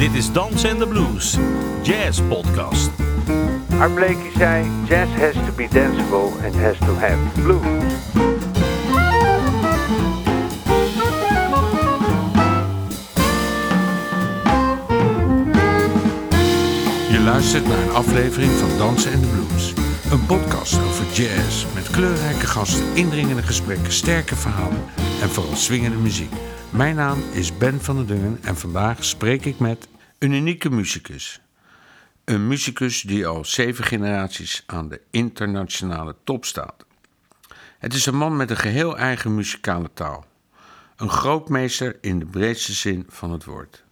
Dit is Dans and the Blues, Jazz Podcast. Art Blakey zei, jazz has to be danceable and has to have blues. Je luistert naar een aflevering van Dansen en de Blues. Een podcast over jazz met kleurrijke gasten, indringende gesprekken, sterke verhalen en vooral swingende muziek. Mijn naam is Ben van der Dungen en vandaag spreek ik met een unieke muzikus. Een muzikus die al zeven generaties aan de internationale top staat. Het is een man met een geheel eigen muzikale taal. Een grootmeester in de breedste zin van het woord.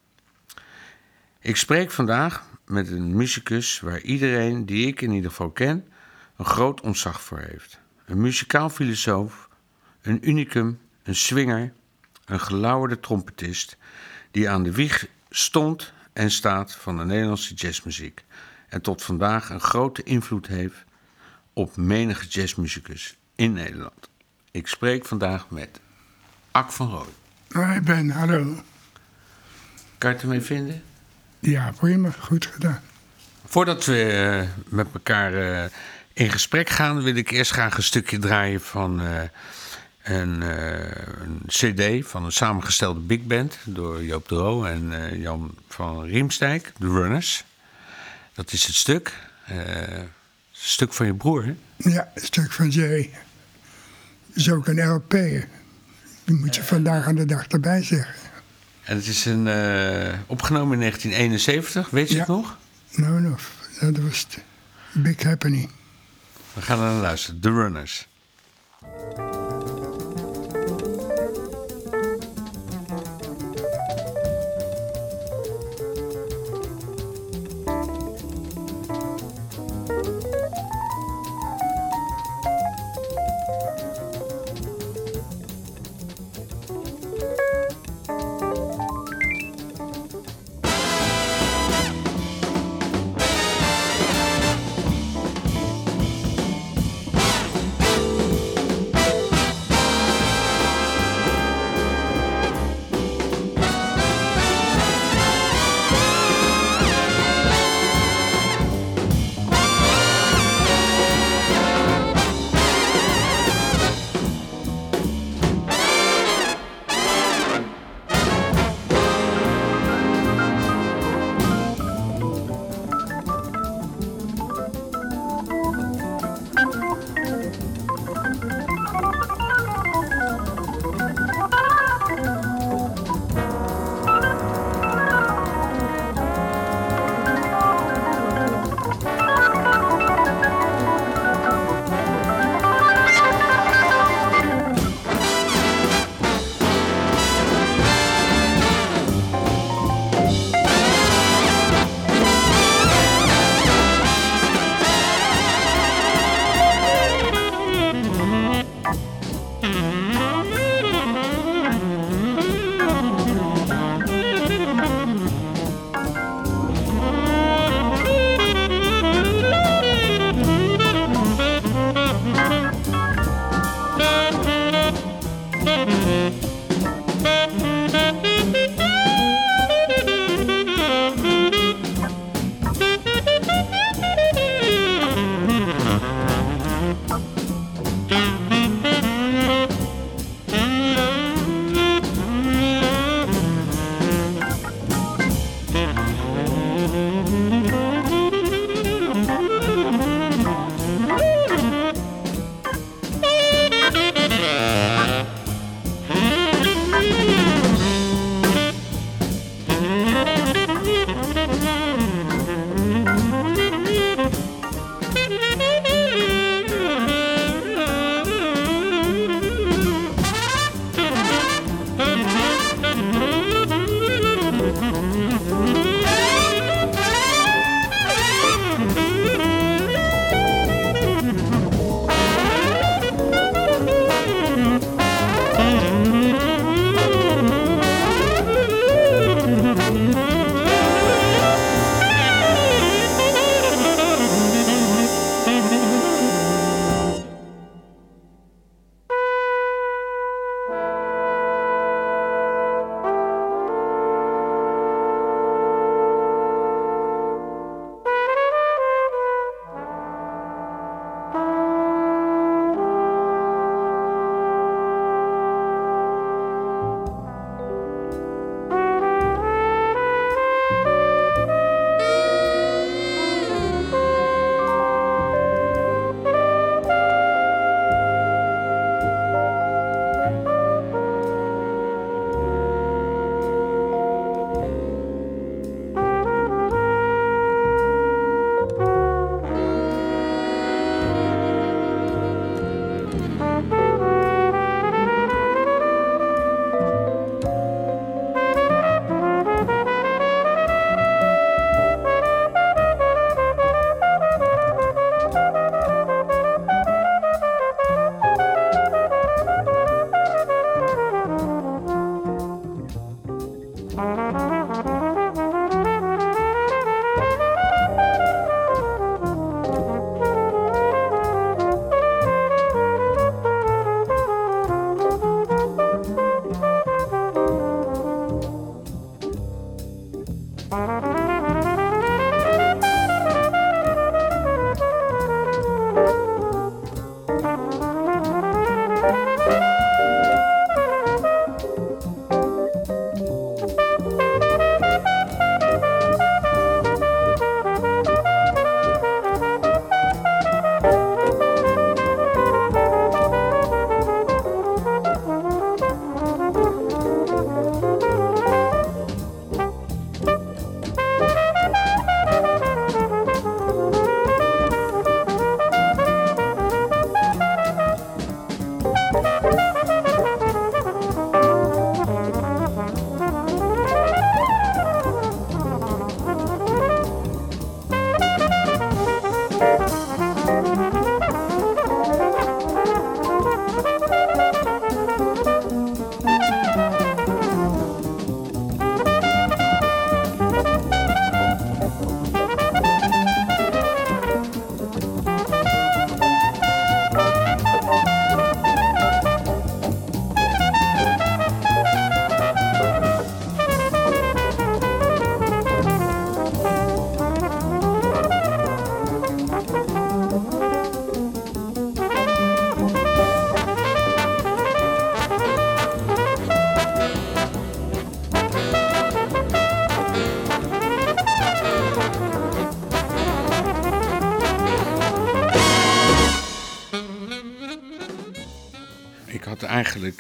Ik spreek vandaag met een muzikus waar iedereen die ik in ieder geval ken een groot ontzag voor heeft. Een muzikaal filosoof, een unicum, een swinger, een gelauwerde trompetist die aan de wieg stond en staat van de Nederlandse jazzmuziek en tot vandaag een grote invloed heeft op menige jazzmuzikus in Nederland. Ik spreek vandaag met Ak van Rooij. Hoi Ben, hallo. Kan je het ermee vinden? Ja, prima, goed gedaan. Voordat we eh, met elkaar eh, in gesprek gaan, wil ik eerst graag een stukje draaien van eh, een, eh, een CD van een samengestelde big band door Joop de Roo en eh, Jan van Riemstijk, The Runners. Dat is het stuk. Eh, een stuk van je broer, hè? Ja, een stuk van Jerry. is ook een LP. Die moet je vandaag aan de dag erbij zeggen. En het is een, eh, opgenomen in 1971, weet je Ja. het nog? Nou, nou, dat was big happening. We gaan er naar luisteren. The Runners.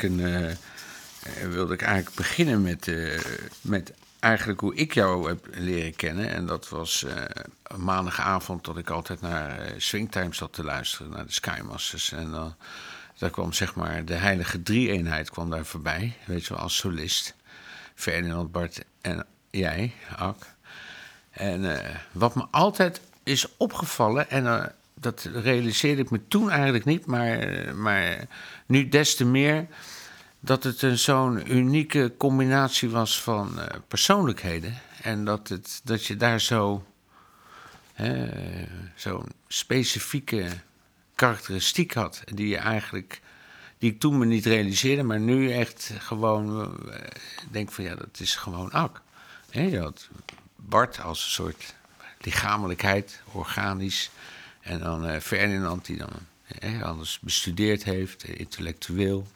Een. eh, eh, wilde ik eigenlijk beginnen met, eh, met eigenlijk hoe ik jou heb leren kennen. En dat was maandagavond dat ik altijd naar Swingtime zat te luisteren, naar de Skymasters. En dan daar kwam zeg maar de heilige drie-eenheid kwam daar voorbij, weet je wel, als solist. Ferdinand, Bart en jij, Ak. En wat me altijd is opgevallen, en dat realiseerde ik me toen eigenlijk niet, maar, maar nu des te meer, dat het een zo'n unieke combinatie was van eh, persoonlijkheden. En dat, het, dat je daar zo, zo'n specifieke karakteristiek had, die je eigenlijk, die ik toen me niet realiseerde, maar nu echt gewoon eh, denk van ja, dat is gewoon Ak. Je had Bart als een soort lichamelijkheid, organisch. En dan eh, Ferdinand, die dan eh, alles bestudeerd heeft, eh, intellectueel.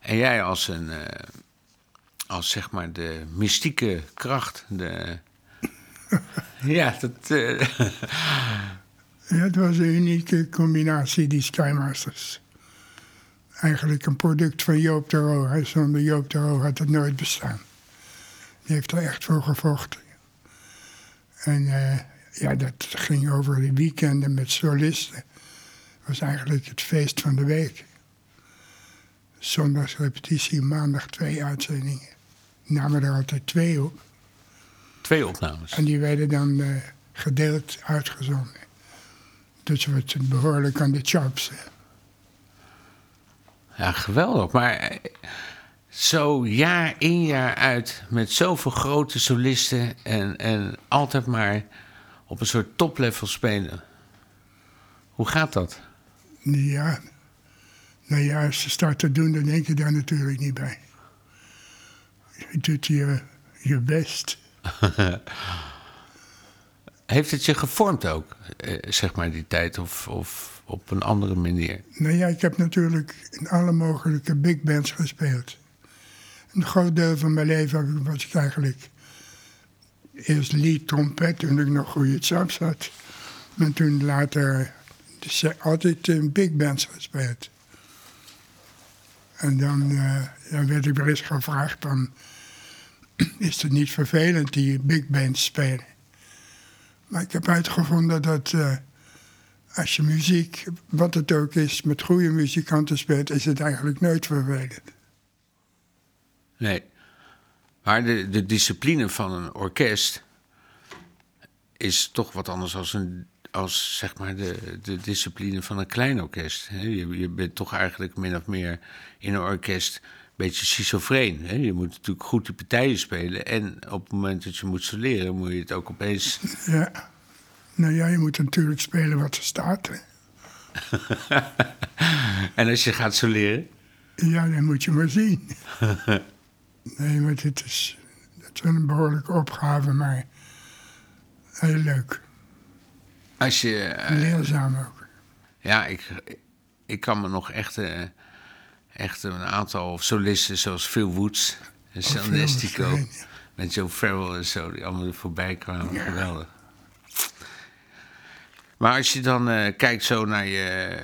En jij als een, eh, als zeg maar de mystieke kracht. De, ja, dat. eh, Ja, het was een unieke combinatie, die Skymasters. Eigenlijk een product van Joop de Roo. Zonder Joop de Roo had het nooit bestaan. Die heeft er echt voor gevochten. En eh, ja, dat ging over de weekenden met solisten. Was eigenlijk het feest van de week. Zondags repetitie, maandag twee uitzendingen. Namen er altijd twee op. twee opnames. En die werden dan eh, gedeeld uitgezonden. Dus we het behoorlijk aan de chops. Ja, geweldig. Maar eh, zo jaar in jaar uit met zoveel grote solisten en, en altijd maar op een soort toplevel spelen. Hoe gaat dat? Ja, nou ja, als je start te doen, dan denk je daar natuurlijk niet bij. Je doet je, je best. Heeft het je gevormd ook, eh, zeg maar, die tijd? Of, of op een andere manier? Nou ja, ik heb natuurlijk in alle mogelijke big bands gespeeld. Een groot deel van mijn leven was ik eigenlijk eerst lead trompet toen ik nog goede chops had. En toen later dus altijd in big bands gespeeld. En dan, eh, dan werd ik wel eens gevraagd van, is het niet vervelend die big bands spelen? Maar ik heb uitgevonden dat eh, als je muziek, wat het ook is, met goede muzikanten speelt, is het eigenlijk nooit vervelend. Nee. Maar de, de discipline van een orkest is toch wat anders als, een, als zeg maar de, de discipline van een klein orkest. hè. Je, je bent toch eigenlijk min of meer in een orkest beetje schizofreen. Hè? Je moet natuurlijk goed die partijen spelen. En op het moment dat je moet soleren, moet je het ook opeens. Ja. Nou ja, je moet natuurlijk spelen wat er staat. en als je gaat soleren. Ja, dan moet je maar zien. nee, maar dit is, dat is een behoorlijke opgave, maar heel leuk. Als je. eh, Leerzaam ook. ja, ik, ik kan me nog echt, eh, echt een aantal solisten zoals Phil Woods en Phil Sal Woods, Nestico. ja. Met Joe Farrell en zo, die allemaal voorbij kwamen. Geweldig. Maar als je dan eh, kijkt zo naar je...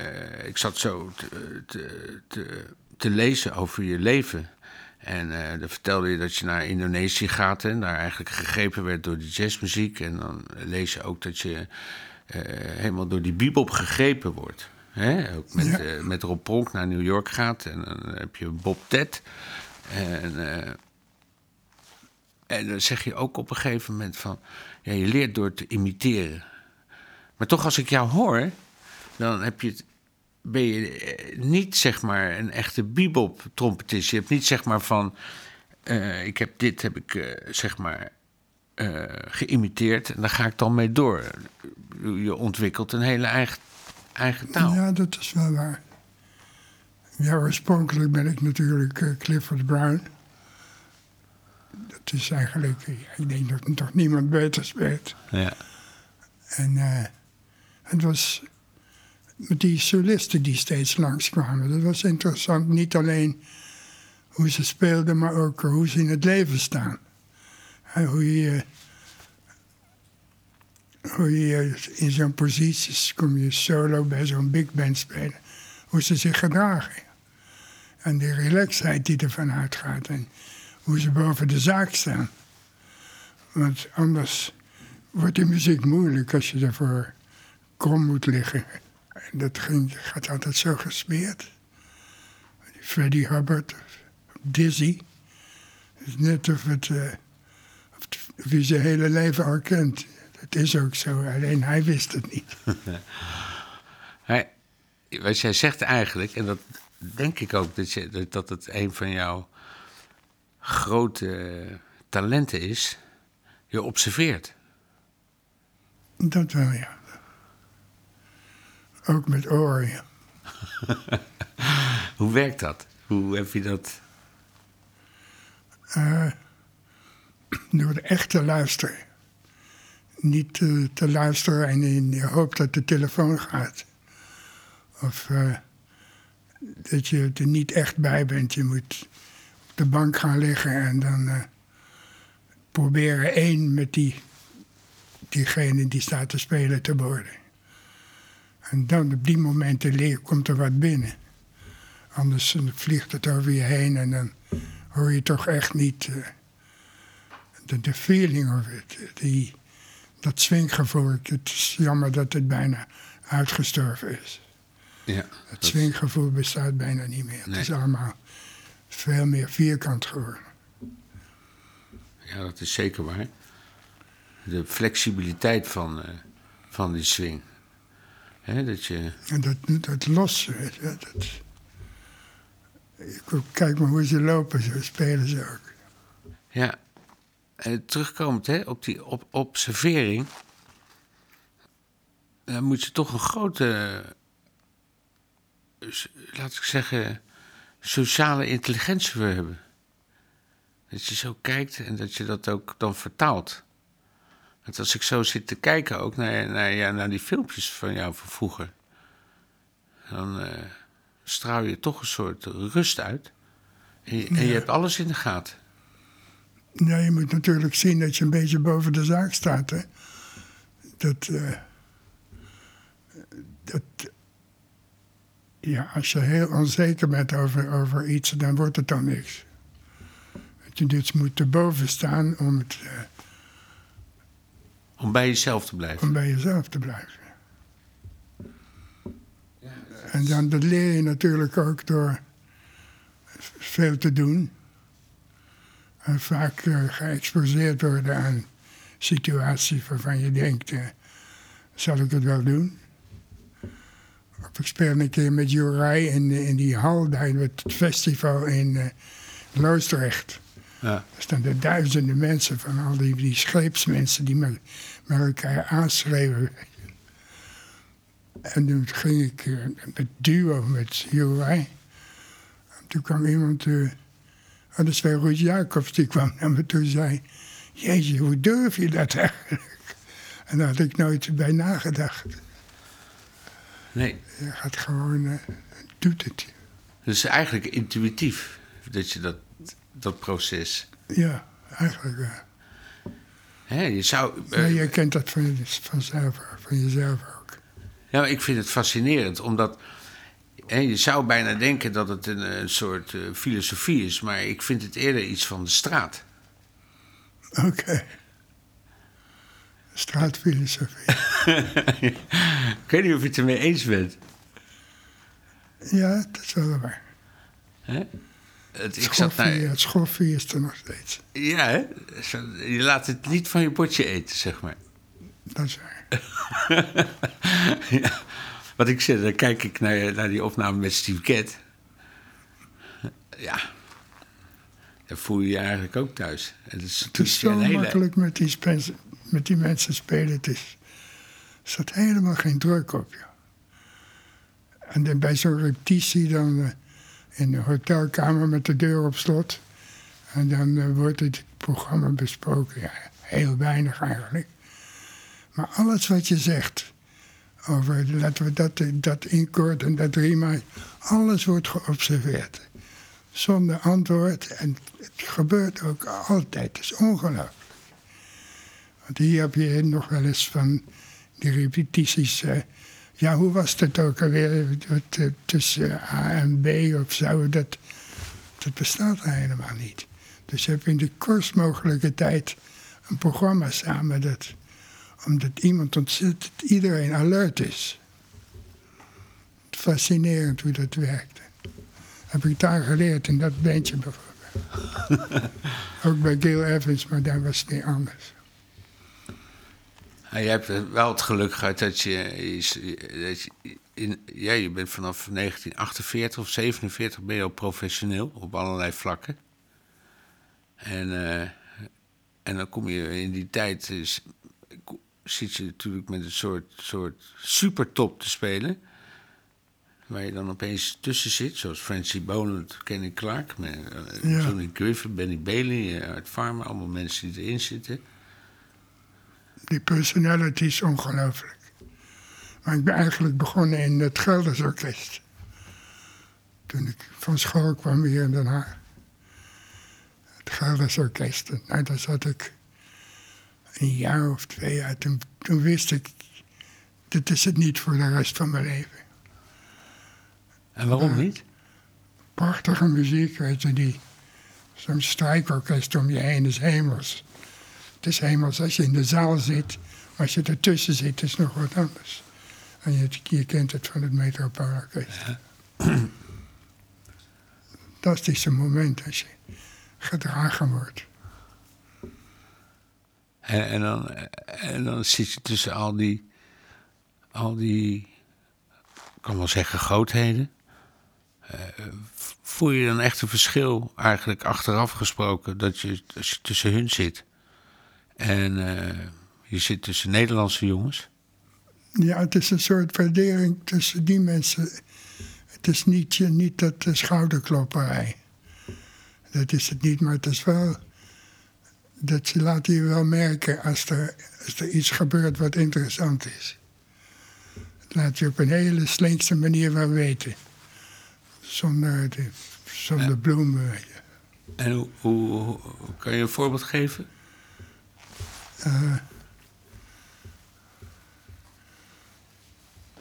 ik zat zo te, te, te, te lezen over je leven. En eh, dan vertelde je dat je naar Indonesië gaat... en daar eigenlijk gegrepen werd door de jazzmuziek. En dan lees je ook dat je helemaal door die bebop gegrepen wordt. Hè? Ook met, Ja. eh, met Rob Pronk naar New York gaat. En dan heb je Bob Ted. En... eh, en dan zeg je ook op een gegeven moment van... Ja, je leert door te imiteren. Maar toch, als ik jou hoor... dan heb je het, ben je eh, niet zeg maar een echte bebop-trompetist. Je hebt niet zeg maar van... eh, ik heb dit, heb ik eh, zeg maar eh, geïmiteerd... en daar ga ik dan mee door. Je ontwikkelt een hele eigen, eigen taal. Ja, dat is wel waar. Ja, oorspronkelijk ben ik natuurlijk eh, Clifford Brown. Dat is eigenlijk, eh, ik denk dat toch niemand beter speelt. Ja. En het was met die solisten die steeds langskwamen. Dat was interessant. Niet alleen hoe ze speelden, maar ook hoe ze in het leven staan. Hoe je, hoe je in zo'n positie kom je solo bij zo'n big band spelen. Hoe ze zich gedragen. En de relaxheid die ervan uitgaat. En hoe ze boven de zaak staan. Want anders wordt die muziek moeilijk als je ervoor krom moet liggen. En dat ging, gaat altijd zo gesmeerd. Freddie Hubbard, Dizzy. Is net of, het, eh, hij zijn hele leven al kent. Het is ook zo, alleen hij wist het niet. Hij, wat jij zegt eigenlijk, en dat denk ik ook, dat, je, dat- dat het een van jouw grote talenten is. Je observeert. Dat wel, ja. Ook met oren, ja. Hoe werkt dat? Hoe heb je dat? door echt te luisteren. Niet eh, te luisteren en in de hoop dat de telefoon gaat. Of eh, dat je er niet echt bij bent. Je moet op de bank gaan liggen en dan eh, proberen één met die, diegene die staat te spelen te worden. En dan op die momenten komt er wat binnen. Anders vliegt het over je heen en dan hoor je toch echt niet... de, de feeling of it, die, dat swinggevoel. Het is jammer dat het bijna uitgestorven is. Ja, Het swinggevoel bestaat bijna niet meer. Nee. Het is allemaal veel meer vierkant geworden. ja, dat is zeker waar. De flexibiliteit van, eh, van die swing. Hè, dat je, En dat, dat ik, kijk maar hoe ze lopen, zo spelen ze ook. ja, eh, terugkomend hè, op die op, observering. Dan moet je toch een grote, eh, laat ik zeggen, sociale intelligentie voor hebben. Dat je zo kijkt en dat je dat ook dan vertaalt. Want als ik zo zit te kijken ook naar, naar, ja, naar die filmpjes van jou van vroeger... dan eh, straal je toch een soort rust uit. En je, en je hebt alles in de gaten. Ja, je moet natuurlijk zien dat je een beetje boven de zaak staat. Hè? Dat, eh, dat. Ja, als je heel onzeker bent over, over iets, dan wordt het dan niks. Dat je dus moet erboven staan om, het, eh, Om bij jezelf te blijven. om bij jezelf te blijven. En dan, dat leer je natuurlijk ook door veel te doen. En vaak eh, geëxposeerd worden aan situaties waarvan je denkt, eh, zal ik het wel doen? Of ik speelde een keer met Jurij in, in die hal daar met het festival in eh Loosdrecht. Ja. Er duizenden mensen van al die, die scheepsmensen die met, met elkaar aanschreven. En toen ging ik eh, met duo met Jurij. En toen kwam iemand, eh oh, dat is bij Ruud Jacobs, die kwam naar me toe en zei... Jeetje, hoe durf je dat eigenlijk? En daar had ik nooit bij nagedacht. Nee, Je gaat gewoon, eh, doet het. dus eigenlijk intuïtief dat je dat, dat proces. Ja, eigenlijk wel. Hè, je zou. eh, je kent dat van, je- vanzelf, van jezelf ook. Ja, ik vind het fascinerend, omdat hè, je zou bijna denken dat het een, een soort eh, filosofie is, maar ik vind het eerder iets van de straat. Oké. Straatfilosofie. ik weet niet of je het ermee eens bent. Ja, dat is wel waar. Hè? Het, ik zat Schoffie, naar, Het schoffie is er nog steeds. ja, hè? Je laat het niet van je bordje eten, zeg maar. Dat is waar. ja. Wat ik zeg, dan kijk ik naar, naar die opname met Steve Cat. Ja, dan voel je je eigenlijk ook thuis. Het is, Het is zo hele- makkelijk met die, spens- met die mensen spelen. Het is, er zat helemaal geen druk op je. En dan bij zo'n repetitie dan eh, in de hotelkamer met de deur op slot. En dan eh, wordt het programma besproken. Ja, heel weinig eigenlijk. Maar alles wat je zegt over laten we dat, dat inkoord en dat rima, alles wordt geobserveerd. Zonder antwoord. En het gebeurt ook altijd. Het is ongelooflijk. Want hier heb je nog wel eens van die repetities. eh, ja, hoe was dat ook alweer? Eh, tussen A en B of zo. Dat, dat bestaat helemaal niet. Dus je hebt in de kortst mogelijke tijd een programma samen. Dat, omdat iemand ontzettend, iedereen alert is. Fascinerend hoe dat werkt. Heb ik daar geleerd in dat bandje bijvoorbeeld. Ook bij Gil Evans, maar daar was het niet anders. Ja, je hebt wel het geluk gehad dat je, dat je in, ja, je bent vanaf 1948 of 47 ben je al professioneel op allerlei vlakken. En, eh, en dan kom je in die tijd, is, zit je natuurlijk met een soort, soort supertop te spelen. Waar je dan opeens tussen zit, zoals Francie Boland, Kenny Clark, met, eh, Ja. Johnny Griffin, Benny Bailey, eh, Art Farmer, allemaal mensen die erin zitten. Die personality is ongelooflijk. Maar ik ben eigenlijk begonnen in het Gelders Orkest. Toen ik van school kwam hier in Den Haag. Het Gelders Orkest. Nou, daar zat ik een jaar of twee jaar. Toen, toen wist ik, dit is het niet voor de rest van mijn leven. En waarom niet? Prachtige muziek, weet je, die... Zo'n strijkorkest om je heen is hemels. Het is hemels als je in de zaal zit, maar als je ertussen zit, is nog wat anders. En je, je kent het van het Metropoolorkest. Fantastische moment als je gedragen wordt. En, en, dan, en dan zit je tussen al die, al die, ik kan wel zeggen, grootheden. Eh, voel je dan echt een verschil, eigenlijk achteraf gesproken, dat je, je tussen hun zit en eh, je zit tussen Nederlandse jongens? Ja, het is een soort waardering tussen die mensen. Het is niet, niet dat schouderklopperij. Dat is het niet, maar het is wel... Dat ze laten je wel merken als er, als er iets gebeurt wat interessant is. Dat laat je op een hele slinkse manier wel weten. Zonder, de, zonder bloemen. je. En hoe, kan je een voorbeeld geven? Eh,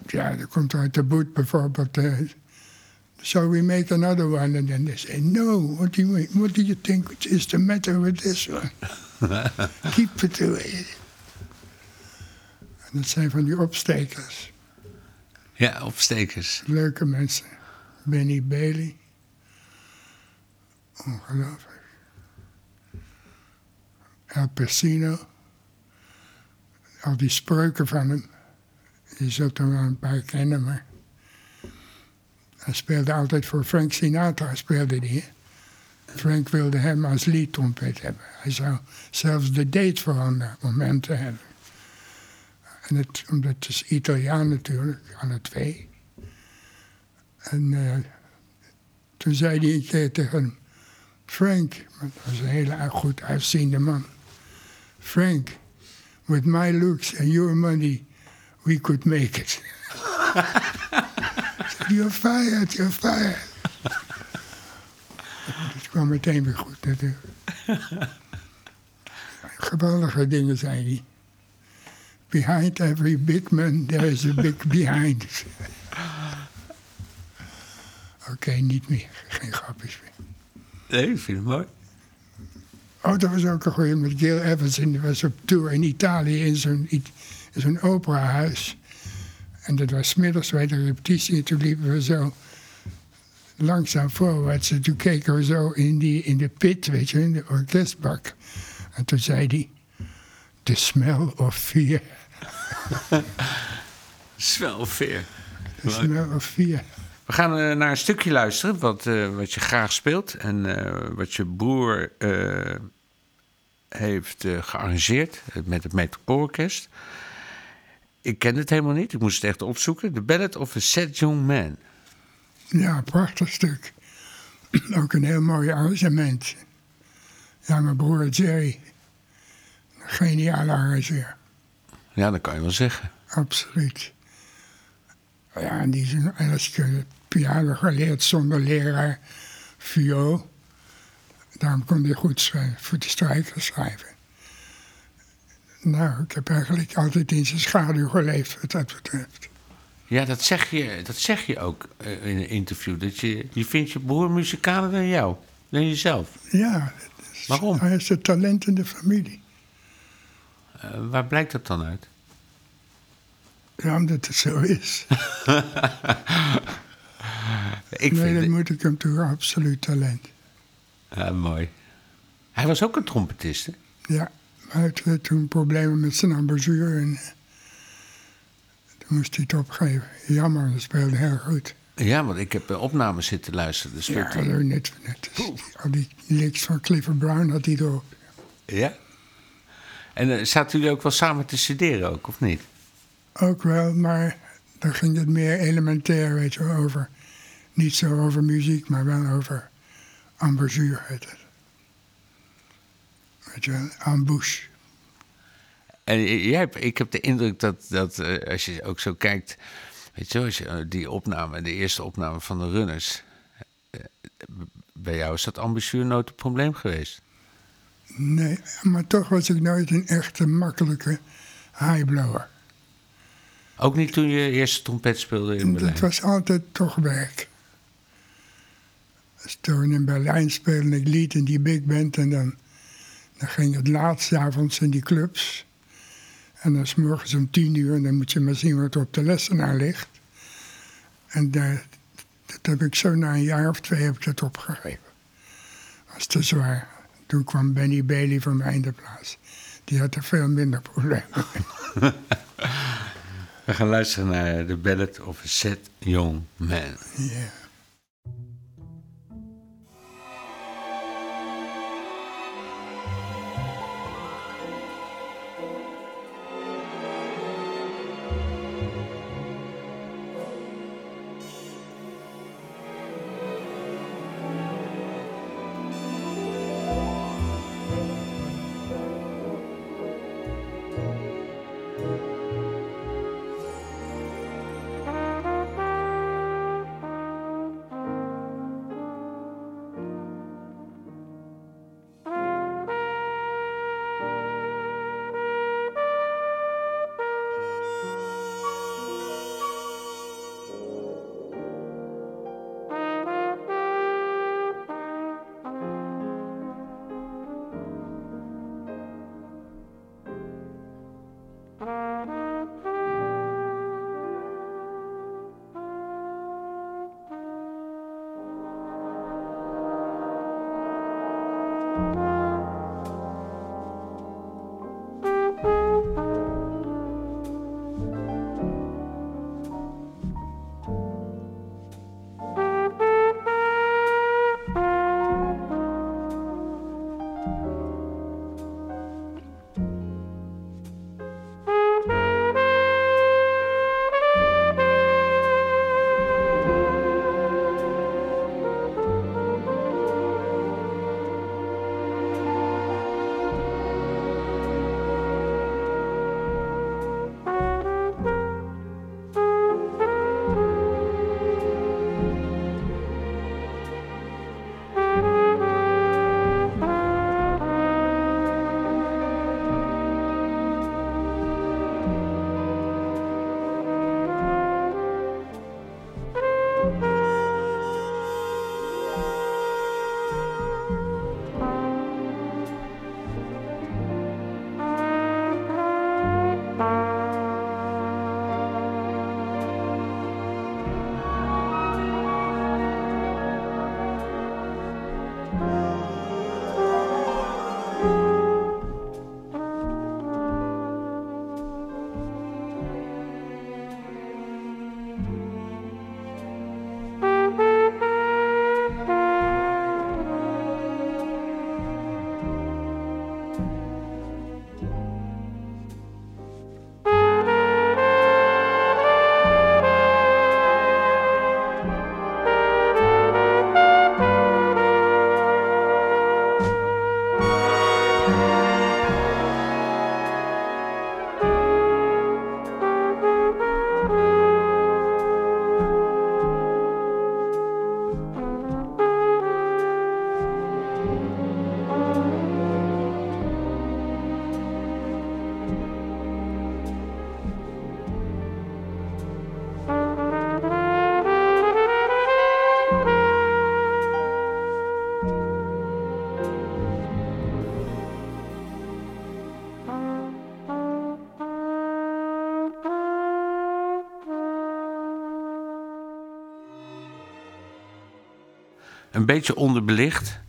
ja, er komt uit de boot bijvoorbeeld. Shall we make another one? And then they say, no, what do you, what do you think is the matter with this one? Keep it away. En dat zijn van die opstekers. Ja, opstekers. Leuke mensen. Benny Bailey. Ongelooflijk. El Persino. Al die spreuken van hem. Je zult er wel een paar kennen, maar Hij speelde altijd voor Frank Sinatra, speelde die. Frank wilde hem als leadtrompet hebben. Hij zou zelfs de date voor een moment hebben. En het, omdat het is Italiaan natuurlijk, alle twee. En uh, toen zei hij een keer tegen hem... Frank, dat was een hele goed uitziende man. Frank, with my looks and your money, we could make it. you're fired, you're fired. Het kwam meteen weer goed natuurlijk. Geweldige dingen, zei hij. Behind every big man, there is a big behind. Oké, niet meer. Geen grapjes meer. Nee, ik vind het mooi. Oh, dat was ook een goeie met Gil Evans. En die was op tour in Italië in zo'n, in zo'n operahuis. En dat was middags bij de repetitie. En toen liepen we zo langzaam voorwaarts. En toen keken we zo in, die, in de pit, weet je, in de orkestbak. En toen zei hij... The smell of fear. smell of fear. The smell of fear. We gaan uh, naar een stukje luisteren wat, uh, wat je graag speelt en uh, wat je broer heeft gearrangeerd met het Metropoolorkest. Ik ken het helemaal niet, ik moest het echt opzoeken. The Ballad of a Sad Young Man. Ja, prachtig stuk. Ook een heel mooi arrangement. Ja, mijn broer Jerry. Geniale arrangeur. Ja, dat kan je wel zeggen. Absoluut. Ja, en die ik piano geleerd zonder leraar, viool. Daarom kon hij goed schrijven, voor de strijker schrijven. Nou, ik heb eigenlijk altijd in zijn schaduw geleefd wat dat betreft. Ja, dat zeg je, dat zeg je ook in een interview. Dat je, je vindt je broer muzikaler dan jou, dan jezelf. Ja. Is, Waarom? Hij is het talent in de familie. Uh, waar blijkt dat dan uit? Ja, omdat het zo is. ik nee, vind dat het... moet ik hem toe, absoluut talent. Ja, mooi. Hij was ook een trompetist, hè? Ja, maar hij had toen problemen met zijn ambazuur en toen moest hij het opgeven. Jammer, dat speelde heel goed. Ja, want ik heb opnames zitten luisteren. Dus ja, hij... net, net al die licks van Clifford Brown had hij erop. Ja? En uh, zaten jullie ook wel samen te studeren ook, of niet? Ook wel, maar dan ging het meer elementair, weet je, over. Niet zo over muziek, maar wel over ambazuur, heet het. Weet je wel, ambush. En jij, ik heb de indruk dat, dat uh, als je ook zo kijkt, weet je, als je, uh, die opname, de eerste opname van de runners, uh, bij jou is dat ambazuur nooit een probleem geweest? Nee, maar toch was ik nooit een echte makkelijke highblower. Ook niet toen je eerst trompet speelde in Berlijn? Het was altijd toch werk. Als toen in Berlijn speelde ik lied in die big band en dan, dan ging het laatste avonds in die clubs. En dan is morgens om tien uur en dan moet je maar zien wat er op de lessenaar ligt. En daar, dat heb ik zo na een jaar of twee heb ik dat opgegeven. Dat was te zwaar. Toen kwam Benny Bailey voor mij in de plaats. Die had er veel minder problemen mee. We gaan luisteren naar The Ballad of a Sad Young Man. Ja. Yeah. Een beetje onderbelicht,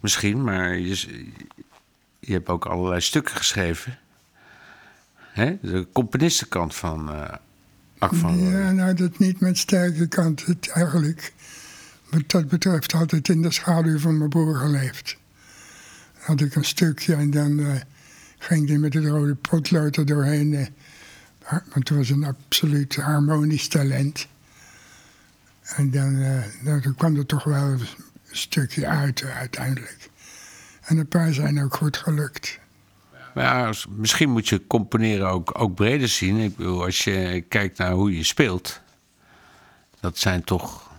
misschien, maar je, je hebt ook allerlei stukken geschreven. Hè? De componistenkant van uh, Ak van Ja, nou, dat niet met sterke kant. Het eigenlijk, wat dat betreft, altijd in de schaduw van mijn broer geleefd. Had ik een stukje en dan uh, ging die met het rode potlood er doorheen. Uh, want het was een absoluut harmonisch talent. En dan, uh, dan kwam er toch wel een stukje uit uiteindelijk. En een paar zijn ook goed gelukt. Ja, misschien moet je componeren ook, ook breder zien. Ik bedoel, als je kijkt naar hoe je speelt, dat zijn toch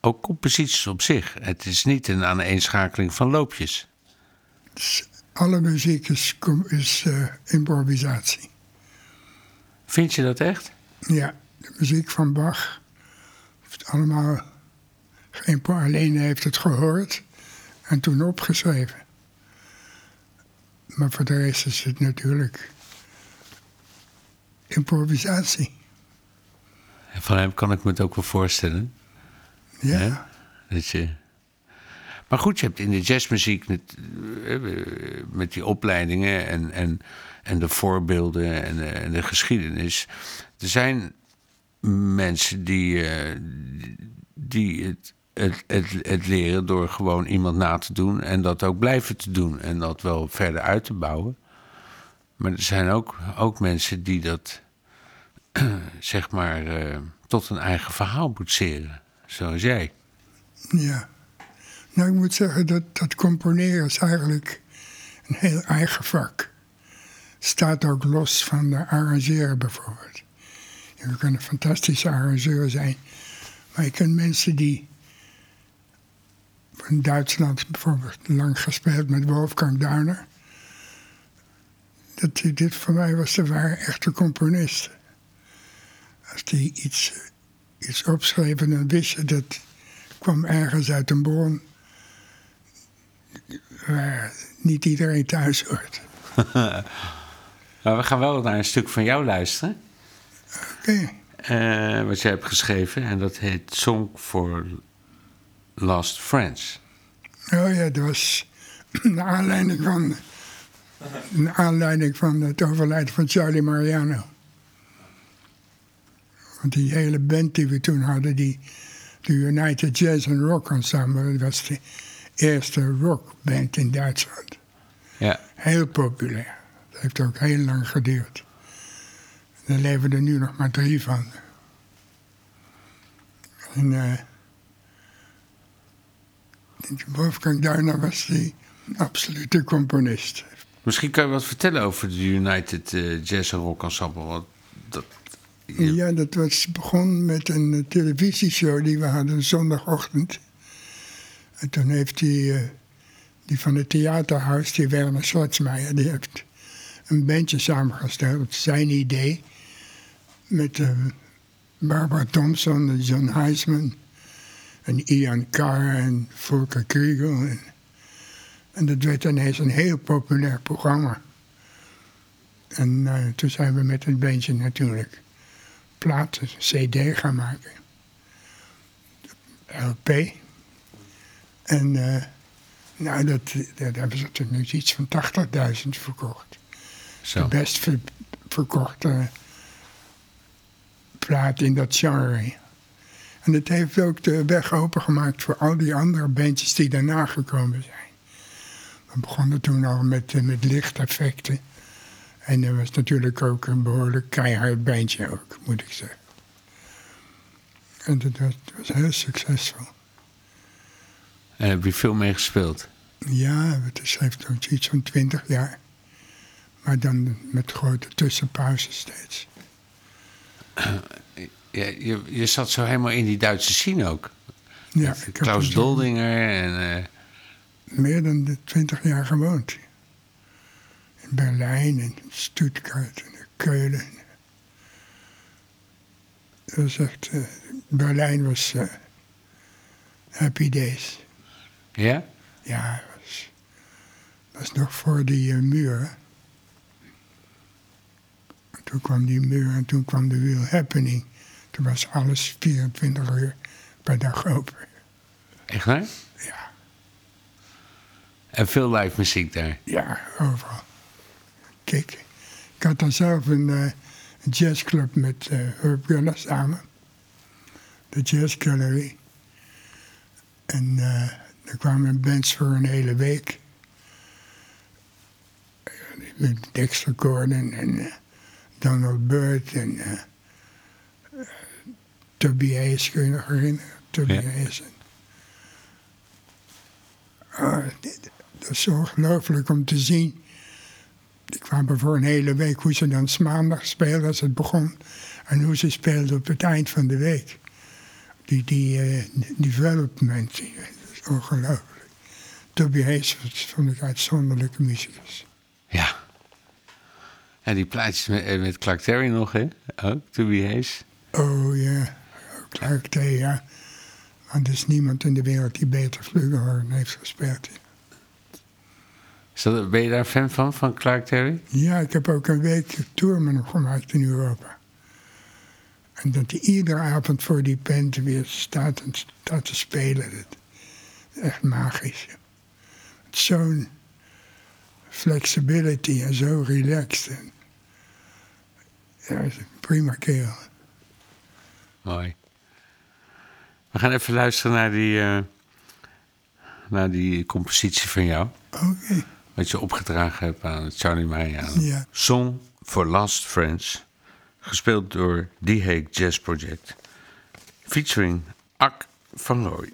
ook composities op zich. Het is niet een aaneenschakeling van loopjes. alle muziek is, is uh, improvisatie. Vind je dat echt? Ja, de muziek van Bach. Heeft allemaal. Geen alleen heeft het gehoord en toen opgeschreven. Maar voor de rest is het natuurlijk improvisatie. En van hem kan ik me het ook wel voorstellen. Ja. Dat je... Maar goed, je hebt in de jazzmuziek met, eh, met die opleidingen en, en, en de voorbeelden en de, en de geschiedenis. Er zijn mensen die, eh, die het het, het, het, leren door gewoon iemand na te doen en dat ook blijven te doen en dat wel verder uit te bouwen. Maar er zijn ook, ook mensen die dat, zeg maar, uh, tot een eigen verhaal boetseren, zoals jij. Ja. Nou, ik moet zeggen dat, dat componeren is eigenlijk een heel eigen vak. Staat ook los van de arrangeren bijvoorbeeld. Je kan een fantastische arrangeur zijn, maar je kunt mensen die in Duitsland bijvoorbeeld lang gespeeld met Wolfgang Duiner. Dat, dit voor mij was de ware echte componist. Als die iets, iets opschreef en dan wist je dat kwam ergens uit een bron waar niet iedereen thuis hoort. maar we gaan wel naar een stuk van jou luisteren. Oké. Okay. Uh, wat jij hebt geschreven en dat heet Song for Lost Friends. Oh ja, dat was naar aanleiding van, naar aanleiding van het overlijden van Charlie Mariano. Want die hele band die we toen hadden, die, de United Jazz and Rock Ensemble, dat was de eerste rockband in Duitsland. Ja. Heel populair. Dat heeft ook heel lang geduurd. Er leven er nu nog maar drie van. En uh, Wolfgang Duiner was die absolute componist. Misschien kan je wat vertellen over de United uh, Jazz Rock Ensemble. Want dat, Ja, dat was begon met een uh, televisieshow die we hadden zondagochtend. En toen heeft die, uh, die van het theaterhuis, die Werner Schwarzmeijer, die heeft een bandje samengesteld. Zijn idee. Met Barbara Thompson en John Heisman en Ian Carr en Volker Kriegel. En, en, dat werd ineens een heel populair programma. En uh, toen zijn we met het bandje natuurlijk platen, cd gaan maken. LP. En uh, nou, dat, dat hebben ze toen nu iets van 80.000 verkocht. Zo. De best ver, verkochte plaat in dat genre. En het heeft ook de weg opengemaakt voor al die andere bandjes die daarna gekomen zijn. We begonnen toen al met, met lichteffecten. En er was natuurlijk ook een behoorlijk keihard bandje ook, moet ik zeggen. En dat was, was heel succesvol. En heb je veel mee gespeeld? Ja, het is, heeft ook iets van twintig jaar. Maar dan met grote tussenpauzes steeds. Je, je, je, zat zo helemaal in die Duitse scene ook. Ja, ik Klaus Doldinger en... Uh... Meer dan twintig jaar gewoond. In Berlijn en Stuttgart en Keulen. Dat was echt... Uh, Berlijn was uh, happy days. Ja? Ja, was, was nog voor die muur. Toen kwam die muur en toen kwam de real happening. Toen was alles 24 uur per dag open. Echt waar? Ja. En veel live muziek daar. Ja, overal. Kijk, ik had dan zelf een, uh, een jazzclub met uh, Herb Gunner samen. De Jazz Gallery. En uh, er kwamen bands voor een hele week. Dexter Gordon en Donald Byrd en Toby Hayes, kun je nog herinneren? Toby Ja. Hayes. Ah, dit- dat is ongelooflijk om te zien. Die kwamen voor een hele week hoe ze dan 's maandag speelden als het begon. En hoe ze speelden op het eind van de week. Die, die eh, development, dat is ongelooflijk. Toby Hayes vond ik uitzonderlijke muzikus. Ja. En die plaatjes met, eh, met Clark Terry nog, hè? Ook, To Be Hayes. Oh ja, Clark T, ja. Want er is niemand in de wereld die beter flugelhorn heeft gespeeld. Is dat, ben je daar fan van, van Clark Terry? Ja, ik heb ook een week tour met hem gemaakt in Europa. En dat hij iedere avond voor die band weer staat en staat te spelen. Dat is echt magisch. Zo'n flexibility en zo relaxed. En, hij is een prima kerel. Mooi. We gaan even luisteren naar die, eh, naar die compositie van jou. Oké, Wat je opgedragen hebt aan Charlie Mariano. ja. Song for Last Friends. Gespeeld door The Hague Jazz Project. Featuring Ak van Looy.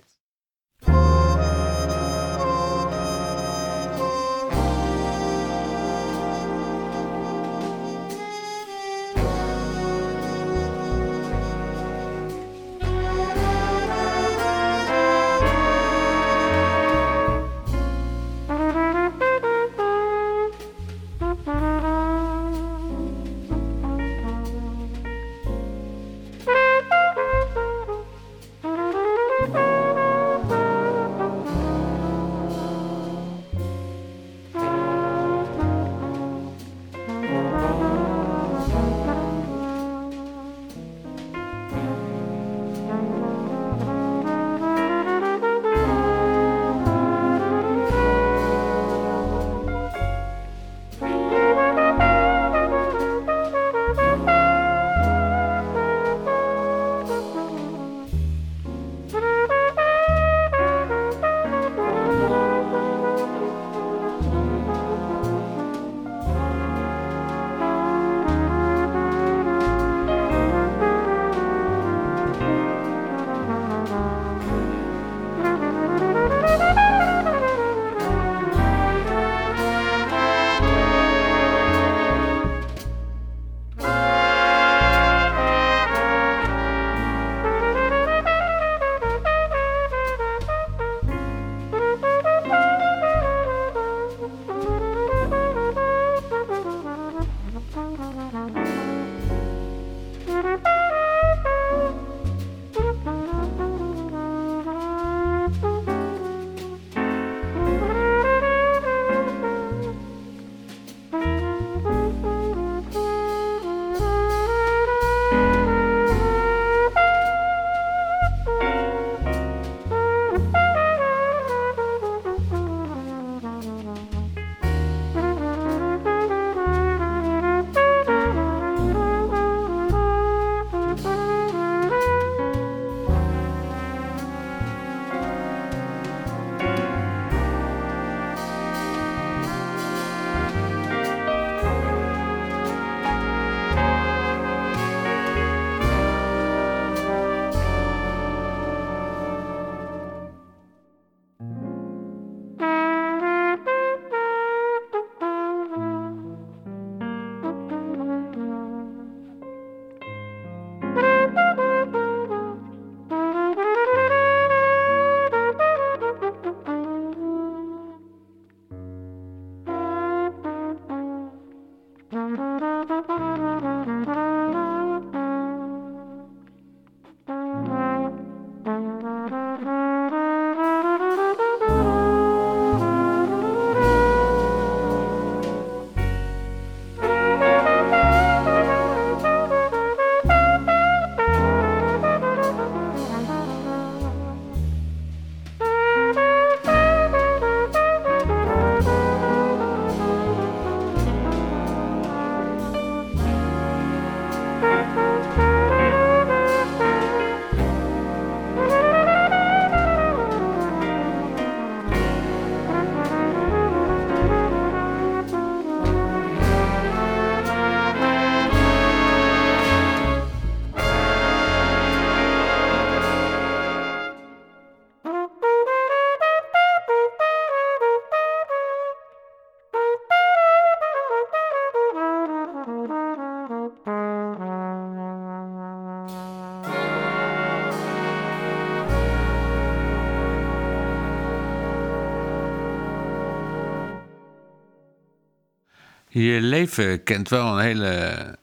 Je leven kent wel een hele,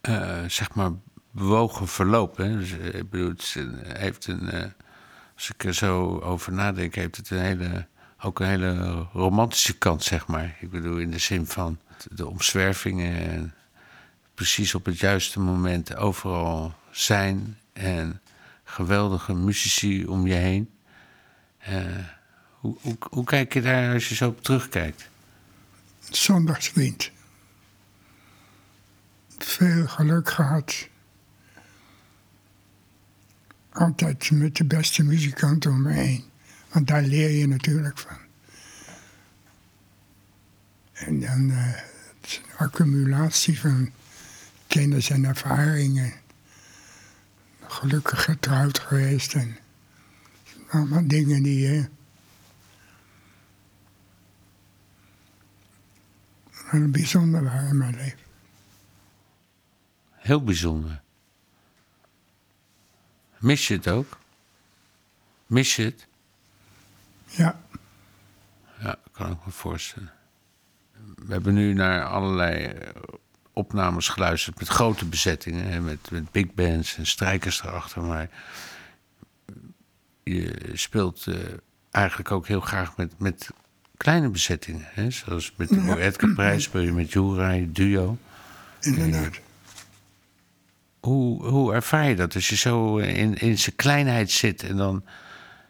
eh, zeg maar, bewogen verloop. Hè? Dus, eh, ik bedoel, het heeft een, eh, als ik er zo over nadenk, heeft het een hele, ook een hele romantische kant, zeg maar. Ik bedoel, in de zin van de omzwervingen en precies op het juiste moment overal zijn en geweldige muzici om je heen. Hoe, hoe, hoe kijk je daar als je zo op terugkijkt? Zondagswind. Veel geluk gehad. Altijd met de beste muzikanten om me heen. Want daar leer je natuurlijk van. En dan eh, een accumulatie van kennis en ervaringen. Gelukkig getrouwd geweest en allemaal dingen die je heel bijzonder waren in mijn leven. Heel bijzonder. Mis je het ook? Mis je het? Ja, Ja, kan ik me voorstellen. We hebben nu naar allerlei eh, opnames geluisterd met grote bezettingen. Met, met big bands en strijkers erachter. Maar je speelt eh, eigenlijk ook heel graag met, met kleine bezettingen. Hè? Zoals met de Moetka-prijs speel je met Juraj, duo. inderdaad. Hoe, hoe ervaar je dat als je zo in, in zijn kleinheid zit en dan.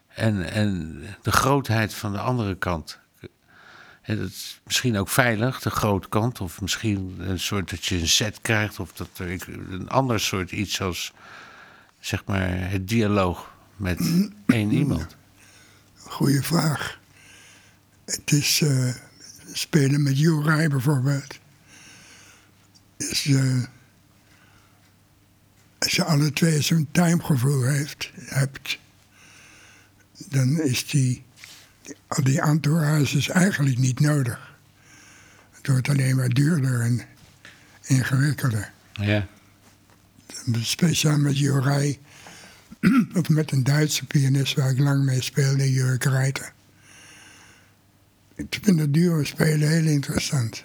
En, en de grootheid van de andere kant. En dat is misschien ook veilig, de grote kant. Of misschien een soort dat je een set krijgt. Of dat er een ander soort iets als. Zeg maar het dialoog met één iemand. Goeie vraag. Het is eh, spelen met Juraj bijvoorbeeld. Is, eh, als je alle twee zo'n timegevoel heeft, hebt, dan is die, al die entourage is eigenlijk niet nodig. Het wordt alleen maar duurder en ingewikkelder. Ja. Speciaal met Juraj, of met een Duitse pianist waar ik lang mee speelde, Jurk Reiter. Ik vind het duo spelen heel interessant.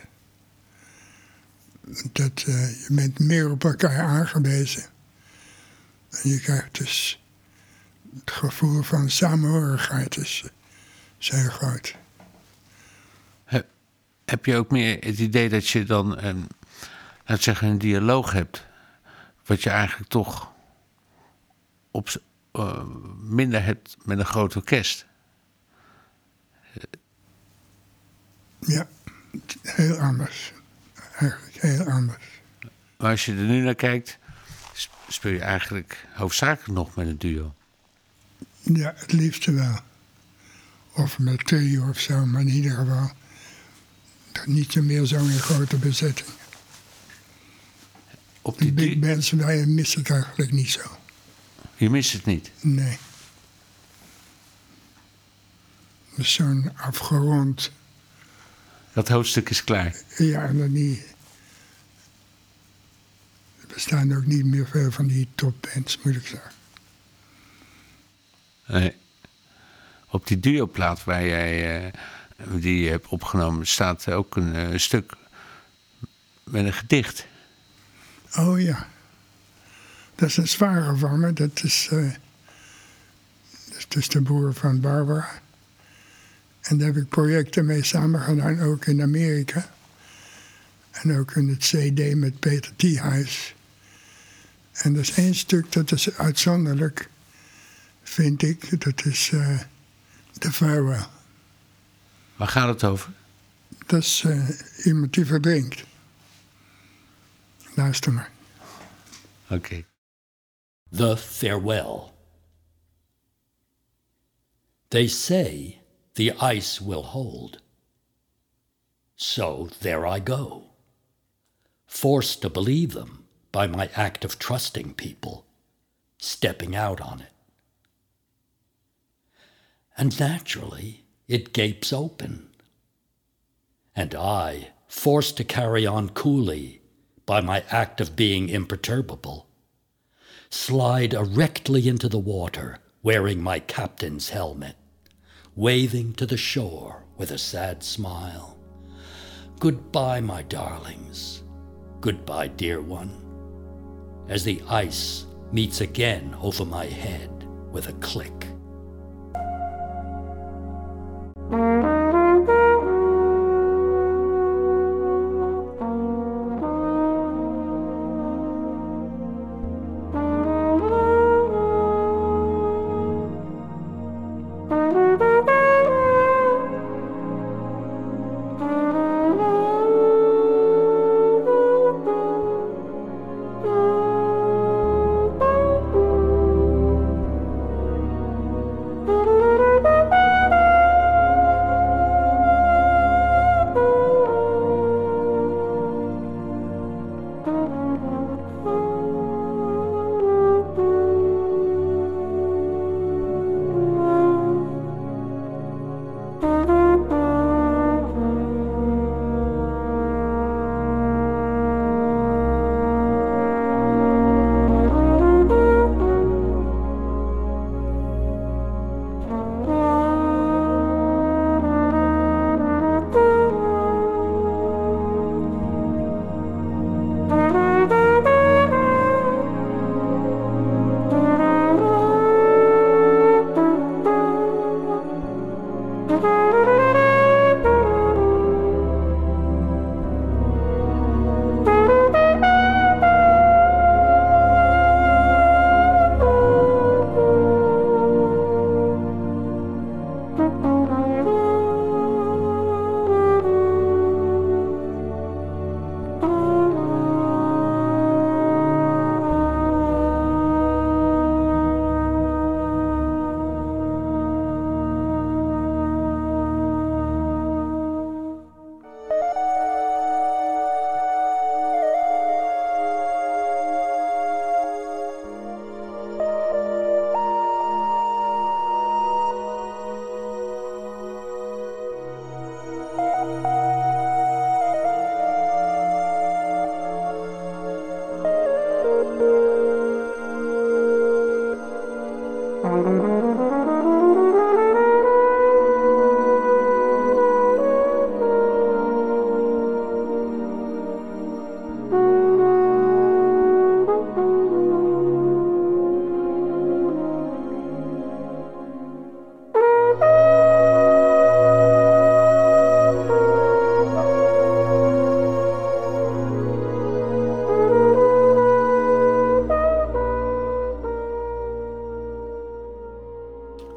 Dat, eh, je bent meer op elkaar aangewezen. En je krijgt dus het gevoel van samenhorigheid is, eh, is heel groot. He- Heb je ook meer het idee dat je dan, een, laat zeggen, een dialoog hebt, wat je eigenlijk toch op, eh, minder hebt met een groot orkest? Ja, heel anders. Eigenlijk heel anders. Maar als je er nu naar kijkt, speel je eigenlijk hoofdzakelijk nog met een duo. Ja, het liefste wel. Of met trio of zo, maar in ieder geval niet zo meer zo in grote bezetting. Op Die big bands wij mis ik eigenlijk niet zo. je mist het niet. Nee. Zo'n afgerond, Dat hoofdstuk is klaar. ja, dan niet. Er bestaan ook niet meer veel van die topbands, moet ik zeggen. Nee. Op die duoplaat waar jij, eh, die je hebt opgenomen staat ook een eh, stuk met een gedicht. Oh ja. Dat is een zware van me. Dat is, eh, dat is de broer van Barbara. En daar heb ik projecten mee samen gedaan, ook in Amerika. En ook in het CD met Peter Thiehuis. En er is één stuk dat is uitzonderlijk, vind ik. Dat is eh The Farewell. Waar gaat het over? Dat is eh, iemand die verdrinkt. Luister maar. Oké. The Farewell. They say the ice will hold. So there I go, forced to believe them by my act of trusting people, stepping out on it. And naturally, it gapes open. And I, forced to carry on coolly by my act of being imperturbable, slide erectly into the water wearing my captain's helmet, waving to the shore with a sad smile. Goodbye, my darlings. Goodbye, dear one. As the ice meets again over my head with a click.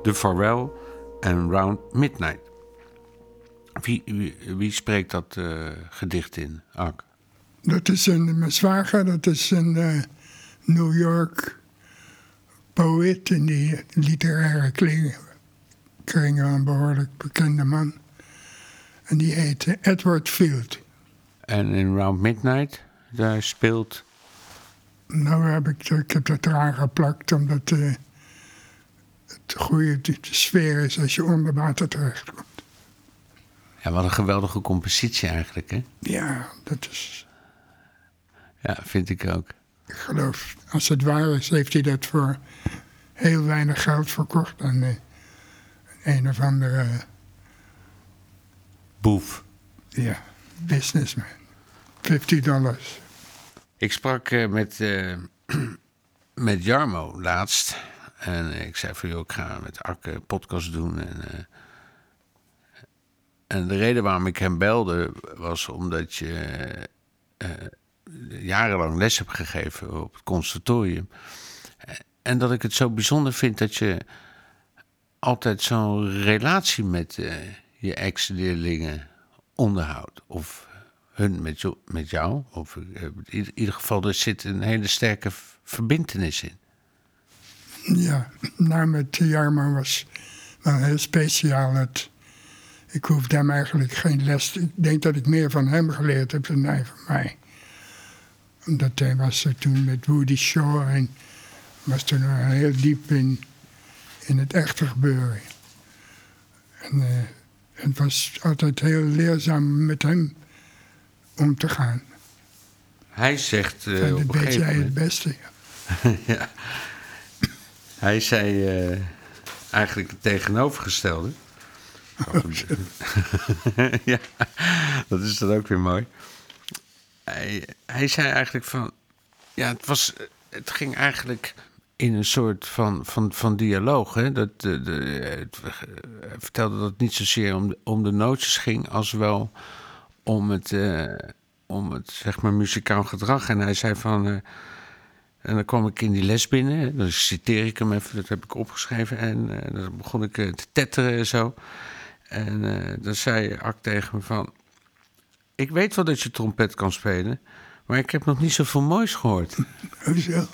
The Farewell en Round Midnight. Wie, wie, wie spreekt dat eh, gedicht in, Ak? Dat is een, mijn zwager, dat is een eh, New York poëet in die literaire kring- kringen, een behoorlijk bekende man. En die heet eh, Edward Field. En in Round Midnight, daar speelt... Nou heb ik, ik heb dat eraan geplakt, omdat het goede de sfeer is als je onder water terechtkomt. Ja, wat een geweldige compositie eigenlijk, hè? Ja, dat is, Ja, vind ik ook. ik geloof, als het waar is, heeft hij dat voor heel weinig geld verkocht aan een of andere Boef. ja, businessman. 50 dollars. Ik sprak eh, met, eh, met Jarmo laatst. En ik zei van, joh, ik ga met Akke een podcast doen. En, eh, en de reden waarom ik hem belde was omdat je eh, jarenlang les hebt gegeven op het conservatorium. En dat ik het zo bijzonder vind dat je altijd zo'n relatie met eh, je ex-leerlingen onderhoudt. Of hun met, jo- met jou. Of in ieder- geval, er zit een hele sterke v- verbintenis in. Ja, nou met Jarmo was wel heel speciaal. Het, ik hoefde hem eigenlijk geen les. Ik denk dat ik meer van hem geleerd heb dan hij van mij. Omdat hij was er toen met Woody Shaw en was toen heel diep in, in het echte gebeuren. En eh, het was altijd heel leerzaam met hem om te gaan. Hij zegt op dat een weet jij het beste. ja. Hij zei eh, eigenlijk het tegenovergestelde. ja, dat is dan ook weer mooi. Hij, hij zei eigenlijk van... Ja, het, was, het ging eigenlijk in een soort van, van, van dialoog. Hè? Dat, de, de, het, hij vertelde dat het niet zozeer om de, om de nootjes ging... als wel om het, eh, om het zeg maar, muzikaal gedrag. En hij zei van... eh, en dan kwam ik in die les binnen, dan citeer ik hem even, dat heb ik opgeschreven. En eh, dan begon ik eh, te tetteren en zo. En eh, dan zei Ak tegen me van... Ik weet wel dat je trompet kan spelen, maar ik heb nog niet zoveel moois gehoord. Hoezo?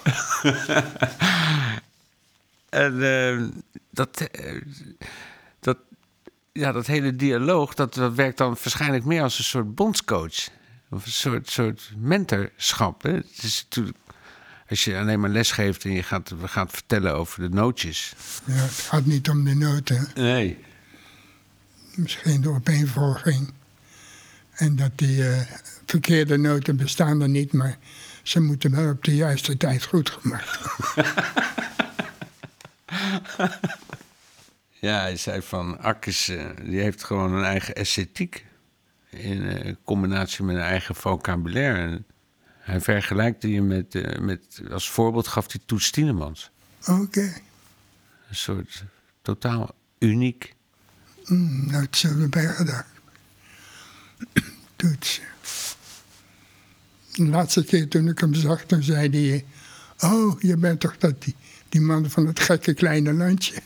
En eh, dat, dat, ja, dat hele dialoog, dat, dat werkt dan waarschijnlijk meer als een soort bondscoach. Of een soort, soort mentorschap. Hè? Het is natuurlijk, als je alleen maar les geeft en je gaat, we gaat vertellen over de nootjes. Ja, het gaat niet om de noten. Nee. Misschien de opeenvolging. En dat die eh, verkeerde noten bestaan er niet, maar ze moeten wel op de juiste tijd goed gemaakt worden. Ja, hij zei van Akkes, eh, die heeft gewoon een eigen esthetiek. In eh, combinatie met een eigen vocabulaire. En hij vergelijkte je met, eh, met, als voorbeeld gaf hij Toets Tielemans. Oké, Een soort totaal uniek. mm, nooit zo erbij gedacht. Toets. De laatste keer toen ik hem zag, toen zei hij... Oh, je bent toch dat die, die man van het gekke kleine landje.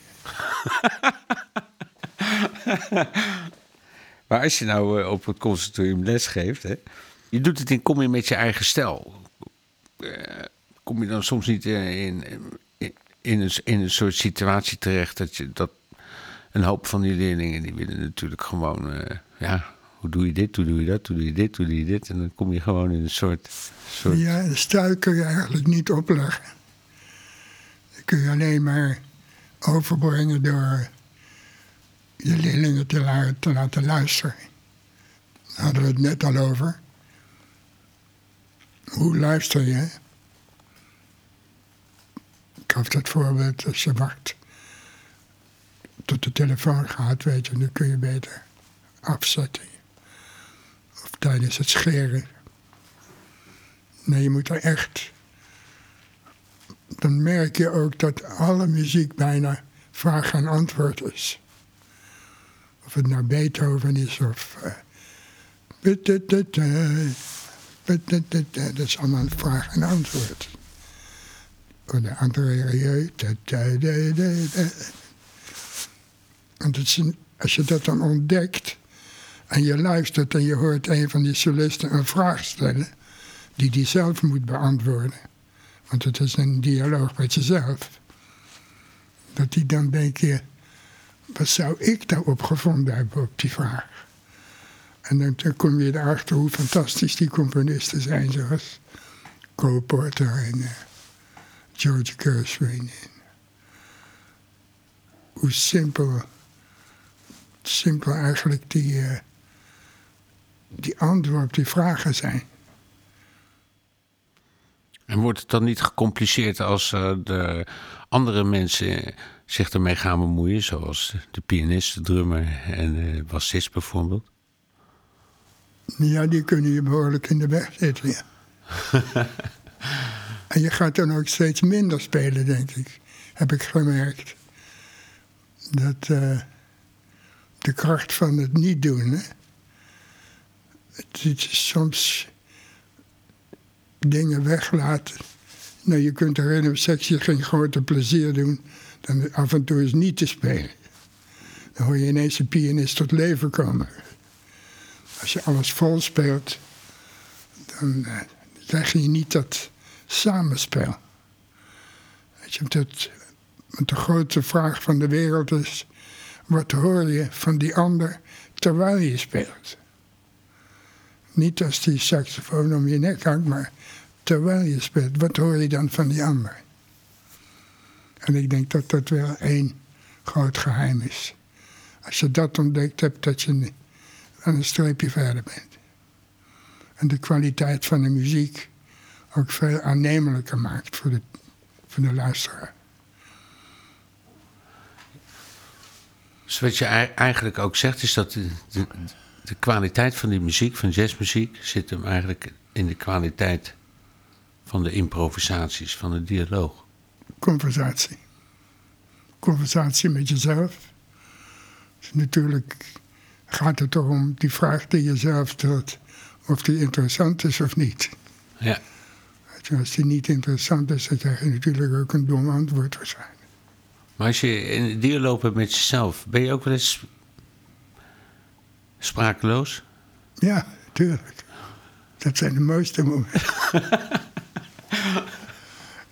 Maar als je nou eh, op het conservatorium les geeft, hè, je doet het in, kom je met je eigen stijl. Eh, kom je dan soms niet eh, in, in, een, in een soort situatie terecht dat je dat een hoop van die leerlingen die willen natuurlijk gewoon, eh, ja, hoe doe je dit, hoe doe je dat, hoe doe je dit, hoe doe je dit, en dan kom je gewoon in een soort, soort Ja, de stijl kun je eigenlijk niet opleggen. Dat kun je alleen maar overbrengen door je leerlingen te laten luisteren. Daar hadden we het net al over. Hoe luister je? Ik gaf dat voorbeeld, als je wacht tot de telefoon gaat, weet je, dan kun je beter afzetten. Of tijdens het scheren. Nee, je moet er echt. Dan merk je ook dat alle muziek bijna vraag en antwoord is. Of het nou Beethoven is of. eh, Dat is allemaal vraag en antwoord. Of de André Rieu. Want het is een- als je dat dan ontdekt en je luistert en je hoort een van die solisten een vraag stellen die die zelf moet beantwoorden. Want het is een dialoog met jezelf. Dat die dan denk je, wat zou ik daarop gevonden hebben op die vraag? En dan, kom je erachter hoe fantastisch die componisten zijn, zoals Cole Porter en eh, George Gershwin. Hoe simpel, simpel eigenlijk die, eh, die antwoorden op die vragen zijn. En wordt het dan niet gecompliceerd als eh, de andere mensen zich ermee gaan bemoeien, zoals de pianist, de drummer en de bassist bijvoorbeeld? Ja, die kunnen je behoorlijk in de weg zitten, ja. en je gaat dan ook steeds minder spelen, denk ik. Heb ik gemerkt. Dat eh, de kracht van het niet doen, hè. Het is soms dingen weglaten. Nou, je kunt er in een sectie geen grote plezier doen dan af en toe eens niet te spelen. Dan hoor je ineens een pianist tot leven komen. Als je alles vol speelt, dan eh, krijg je niet dat samenspel. Weet je, dat, want de grote vraag van de wereld is: wat hoor je van die ander terwijl je speelt? Niet als die saxofoon om je nek hangt, maar terwijl je speelt. Wat hoor je dan van die ander? En ik denk dat dat wel één groot geheim is. Als je dat ontdekt hebt, dat je aan een streepje verder bent. En de kwaliteit van de muziek ook veel aannemelijker maakt voor de, voor de luisteraar. Dus wat je ei- eigenlijk ook zegt, is dat de, de, de kwaliteit van die muziek, van jazzmuziek, zit hem eigenlijk in de kwaliteit van de improvisaties, van de dialoog. Conversatie. Conversatie met jezelf. Dus natuurlijk gaat het erom die vraag die je zelf stelt, of die interessant is of niet. Ja. Als die niet interessant is, dan krijg je natuurlijk ook een dom antwoord waarschijnlijk. Maar als je in een dialoog hebt met jezelf, ben je ook wel eens sprakeloos? Ja, tuurlijk. Dat zijn de mooiste momenten.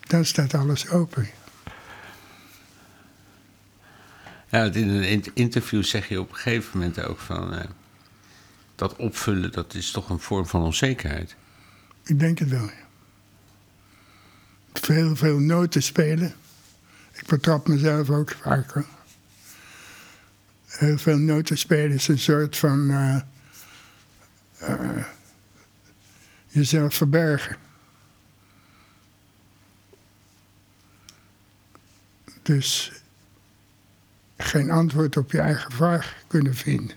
Dan staat alles open. Ja, in een in- interview zeg je op een gegeven moment ook van... eh, dat opvullen, dat is toch een vorm van onzekerheid. Ik denk het wel, ja. Veel, veel noten spelen. Ik betrap mezelf ook vaker. Heel veel noten spelen is een soort van eh, eh, jezelf verbergen. Dus geen antwoord op je eigen vraag kunnen vinden.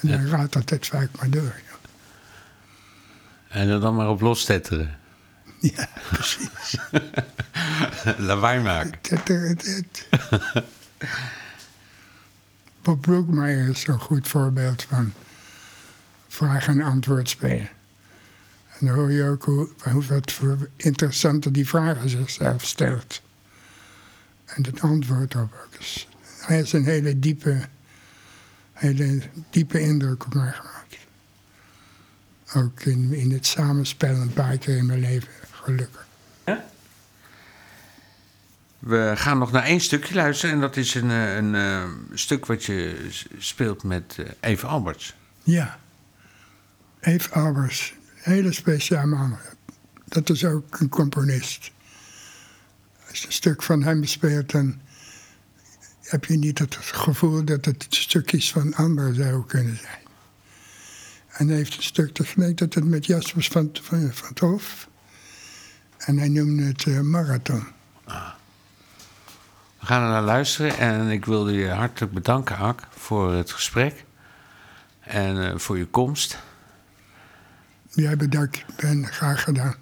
En dan gaat dat het vaak maar door. ja. En er dan maar op lostetteren. Ja, precies. Lawaai maken. Dat, dat. Bob Brookmeyer is zo'n goed voorbeeld van vraag- en antwoord spelen. En dan hoor je ook hoe, hoe wat voor interessante die vragen zichzelf stelt. En het antwoord op ook. Dus hij heeft een hele diepe, hele diepe indruk op mij gemaakt. Ook in, in het samenspel een paar keer in mijn leven, gelukkig. We gaan nog naar één stukje luisteren. En dat is een, eh, een, eh, stuk wat je speelt met eh, Eve Alberts. Ja. Eve Albers, hele speciaal man. Dat is ook een componist. Stuk van hem speelt, dan heb je niet het gevoel dat het stukjes van anderen zou kunnen zijn. En hij heeft een stuk tegelijk dat het met Jaspers van, van, van het Hof. En hij noemde het eh, marathon. We gaan er naar luisteren. En ik wilde je hartelijk bedanken, Ak, voor het gesprek. En eh, voor je komst. Jij bedankt, Ben, graag gedaan.